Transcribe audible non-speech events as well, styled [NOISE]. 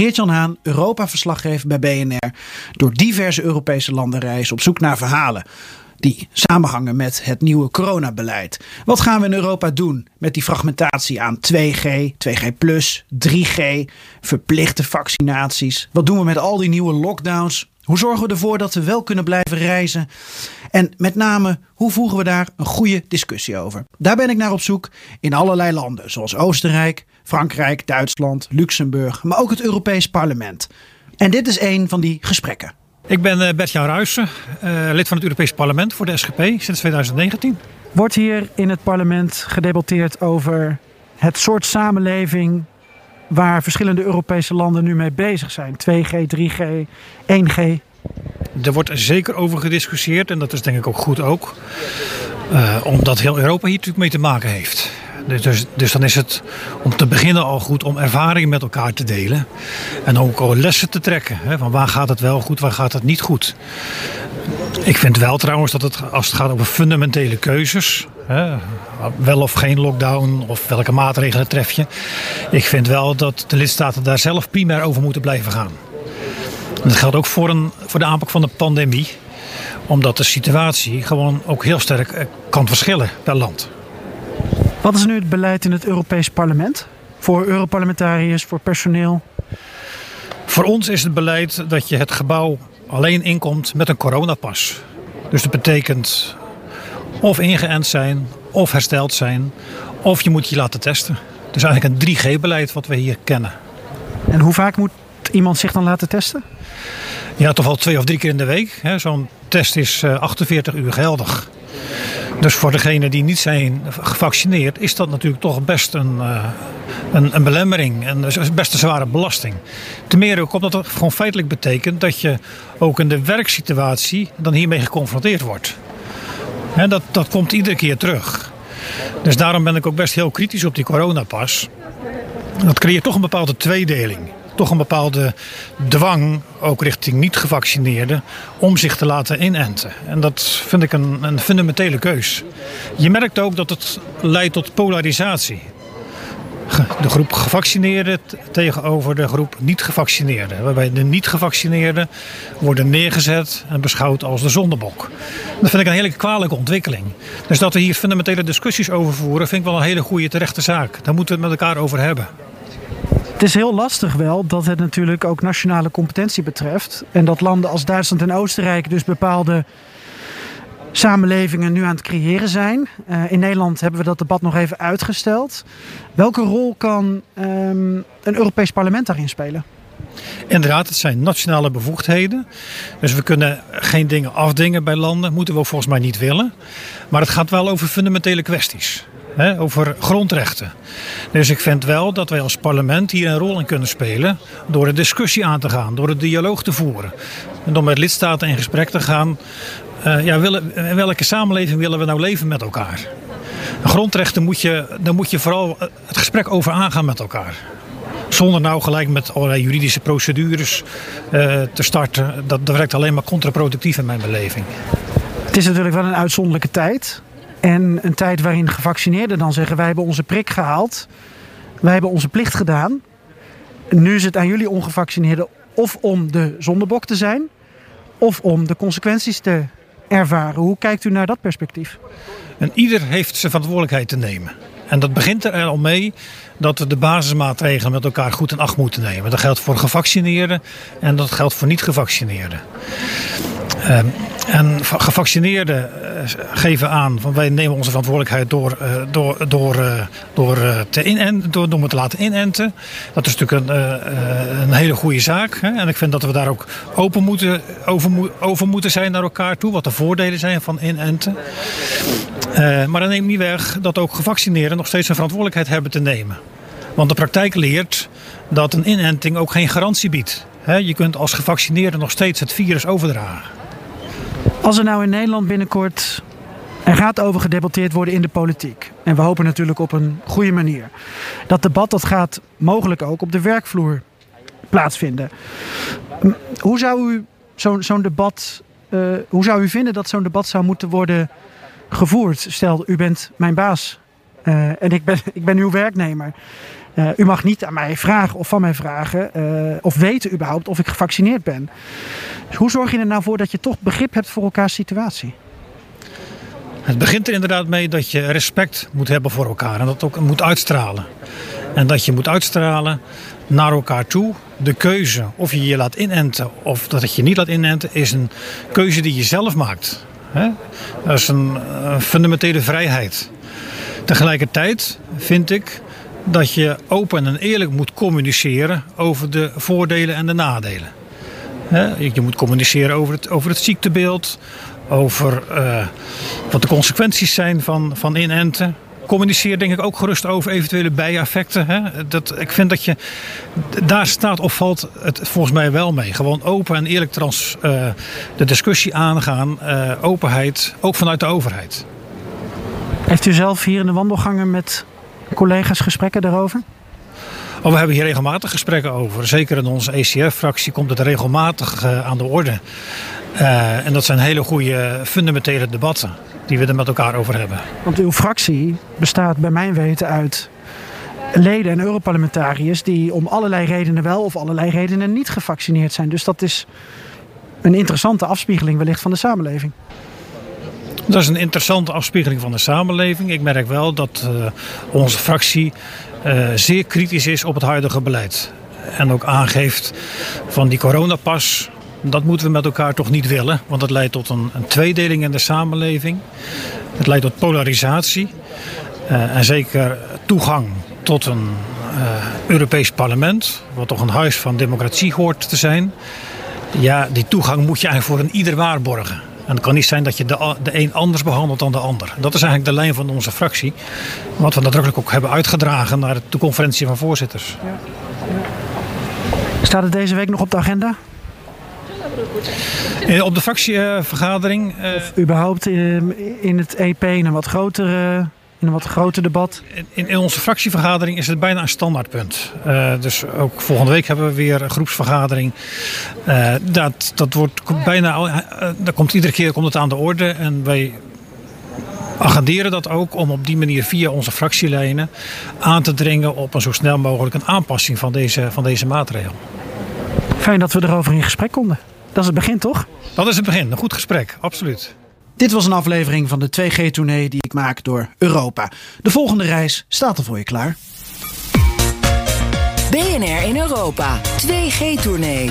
Geert-Jan Haan, Europa-verslaggever bij BNR... door diverse Europese landen reis op zoek naar verhalen... die samenhangen met het nieuwe coronabeleid. Wat gaan we in Europa doen met die fragmentatie aan 2G, 2G+, 3G... verplichte vaccinaties? Wat doen we met al die nieuwe lockdowns? Hoe zorgen we ervoor dat we wel kunnen blijven reizen? En met name, hoe voeren we daar een goede discussie over? Daar ben ik naar op zoek in allerlei landen, zoals Oostenrijk, Frankrijk, Duitsland, Luxemburg, maar ook het Europees Parlement. En dit is een van die gesprekken. Ik ben uh, Bert-Jan Ruijsen, uh, lid van het Europees Parlement voor de SGP sinds 2019. Wordt hier in het parlement gedebatteerd over het soort samenleving waar verschillende Europese landen nu mee bezig zijn? 2G, 3G, 1G? Er wordt zeker over gediscussieerd en dat is denk ik ook goed ook. Uh, omdat heel Europa hier natuurlijk mee te maken heeft. Dus, dus, dus, dan is het om te beginnen al goed om ervaringen met elkaar te delen. En ook al lessen te trekken. Hè, van waar gaat het wel goed, waar gaat het niet goed. Ik vind wel trouwens dat het, als het gaat over fundamentele keuzes. Hè, wel of geen lockdown of welke maatregelen tref je. Ik vind wel dat de lidstaten daar zelf primair over moeten blijven gaan. Dat geldt ook voor, een, voor de aanpak van de pandemie. Omdat de situatie gewoon ook heel sterk kan verschillen per land. Wat is nu het beleid in het Europees Parlement? Voor Europarlementariërs, voor personeel? Voor ons is het beleid dat je het gebouw alleen inkomt met een coronapas. Dus dat betekent of ingeënt zijn, of hersteld zijn, of je moet je laten testen. Dus eigenlijk een 3G-beleid wat we hier kennen. En hoe vaak moet iemand zich dan laten testen? Ja, toch wel twee of drie keer in de week. Zo'n test is 48 uur geldig. Dus voor degenen die niet zijn gevaccineerd, is dat natuurlijk toch best een, uh, een, een, belemmering. En dus best een zware belasting. Ten meer ook omdat het gewoon feitelijk betekent dat je ook in de werksituatie dan hiermee geconfronteerd wordt. Dat, dat komt iedere keer terug. Dus daarom ben ik ook best heel kritisch op die coronapas. Dat creëert toch een bepaalde tweedeling toch een bepaalde dwang, ook richting niet-gevaccineerden, om zich te laten inenten. En dat vind ik een, een fundamentele keus. Je merkt ook dat het leidt tot polarisatie. De groep gevaccineerden tegenover de groep niet-gevaccineerden. Waarbij de niet-gevaccineerden worden neergezet en beschouwd als de zondebok. Dat vind ik een hele kwalijke ontwikkeling. Dus dat we hier fundamentele discussies over voeren, vind ik wel een hele goede terechte zaak. Daar moeten we het met elkaar over hebben. Het is heel lastig wel dat het natuurlijk ook nationale competentie betreft. En dat landen als Duitsland en Oostenrijk dus bepaalde samenlevingen nu aan het creëren zijn. Uh, in Nederland hebben we dat debat nog even uitgesteld. Welke rol kan um, een Europees parlement daarin spelen? Inderdaad, het zijn nationale bevoegdheden. Dus we kunnen geen dingen afdingen bij landen. Moeten we ook volgens mij niet willen. Maar het gaat wel over fundamentele kwesties hè, over grondrechten. Dus ik vind wel dat wij als parlement hier een rol in kunnen spelen door de discussie aan te gaan, door het dialoog te voeren. En door met lidstaten in gesprek te gaan. Uh, ja, in welke samenleving willen we nou leven met elkaar? Grondrechten moet je, daar moet je vooral het gesprek over aangaan met elkaar. Zonder nou gelijk met allerlei juridische procedures uh, te starten. Dat, dat werkt alleen maar contraproductief in mijn beleving. Het is natuurlijk wel een uitzonderlijke tijd. En een tijd waarin gevaccineerden dan zeggen: wij hebben onze prik gehaald, wij hebben onze plicht gedaan. Nu is het aan jullie ongevaccineerden of om de zondebok te zijn, of om de consequenties te ervaren. Hoe kijkt u naar dat perspectief? En ieder heeft zijn verantwoordelijkheid te nemen. En dat begint er al mee dat we de basismaatregelen met elkaar goed in acht moeten nemen. Dat geldt voor gevaccineerden en dat geldt voor niet-gevaccineerden. Um, en gevaccineerden geven aan van wij nemen onze verantwoordelijkheid door, uh, door, door, uh, door, te inenten, door, door te laten inenten. Dat is natuurlijk een, een hele goede zaak. En ik vind dat we daar ook open moeten, over, over moeten zijn naar elkaar toe. Wat de voordelen zijn van inenten. maar dat neemt niet weg dat ook gevaccineerden nog steeds een verantwoordelijkheid hebben te nemen. Want de praktijk leert dat een inenting ook geen garantie biedt. je kunt als gevaccineerde nog steeds het virus overdragen. Als er nou in Nederland binnenkort er gaat over gedebatteerd worden in de politiek. En we hopen natuurlijk op een goede manier. Dat debat dat gaat mogelijk ook op de werkvloer plaatsvinden. Hoe zou u zo'n debat, uh, hoe zou u vinden dat zo'n debat zou moeten worden gevoerd? Stel, u bent mijn baas uh, en ik ben, [LAUGHS] ik ben uw werknemer. Uh, u mag niet aan mij vragen of van mij vragen of weten überhaupt of ik gevaccineerd ben. Hoe zorg je er nou voor dat je toch begrip hebt voor elkaars situatie? Het begint er inderdaad mee dat je respect moet hebben voor elkaar en dat ook moet uitstralen. En dat je moet uitstralen naar elkaar toe. De keuze of je je laat inenten of dat je niet laat inenten is een keuze die je zelf maakt. Dat is een fundamentele vrijheid. Tegelijkertijd vind ik dat je open en eerlijk moet communiceren over de voordelen en de nadelen. Je moet communiceren over het, over het ziektebeeld, over uh, wat de consequenties zijn van, van inenten. Communiceer denk ik ook gerust over eventuele bijeffecten. Hè? Dat, ik vind dat je, daar staat of valt het volgens mij wel mee. Gewoon open en eerlijk trans, uh, de discussie aangaan. Uh, openheid, ook vanuit de overheid. Heeft u zelf hier in de wandelgangen met collega's gesprekken daarover? Oh, we hebben hier regelmatig gesprekken over. Zeker in onze ECF-fractie komt het regelmatig aan de orde. Uh, en dat zijn hele goede fundamentele debatten die we er met elkaar over hebben. Want uw fractie bestaat bij mijn weten uit leden en Europarlementariërs die om allerlei redenen wel of allerlei redenen niet gevaccineerd zijn. Dus dat is een interessante afspiegeling wellicht van de samenleving. Dat is een interessante afspiegeling van de samenleving. Ik merk wel dat uh, onze fractie uh, zeer kritisch is op het huidige beleid. En ook aangeeft van die coronapas dat moeten we met elkaar toch niet willen, want het leidt tot een, een tweedeling in de samenleving. Het leidt tot polarisatie uh, en zeker toegang tot een Europees parlement, wat toch een huis van democratie hoort te zijn. Ja, die toegang moet je eigenlijk voor een ieder waarborgen. En het kan niet zijn dat je de, de een anders behandelt dan de ander. Dat is eigenlijk de lijn van onze fractie. Wat we nadrukkelijk ook hebben uitgedragen naar de conferentie van voorzitters. Ja. Staat het deze week nog op de agenda? Eh, op de fractievergadering. Uh, of überhaupt in, in het EP een wat grotere in een wat groter debat? In, in, onze fractievergadering is het bijna een standaardpunt. Uh, dus ook volgende week hebben we weer een groepsvergadering. Uh, dat, dat wordt bijna, uh, dat komt iedere keer komt het aan de orde. En wij agenderen dat ook om op die manier via onze fractielijnen aan te dringen op een zo snel mogelijk een aanpassing van deze, van deze maatregel. Fijn dat we erover in gesprek konden. Dat is het begin, toch? Dat is het begin. Een goed gesprek, absoluut. Dit was een aflevering van de 2G-tournee die ik maak door Europa. De volgende reis staat er voor je klaar. BNR in Europa. 2G-tournee.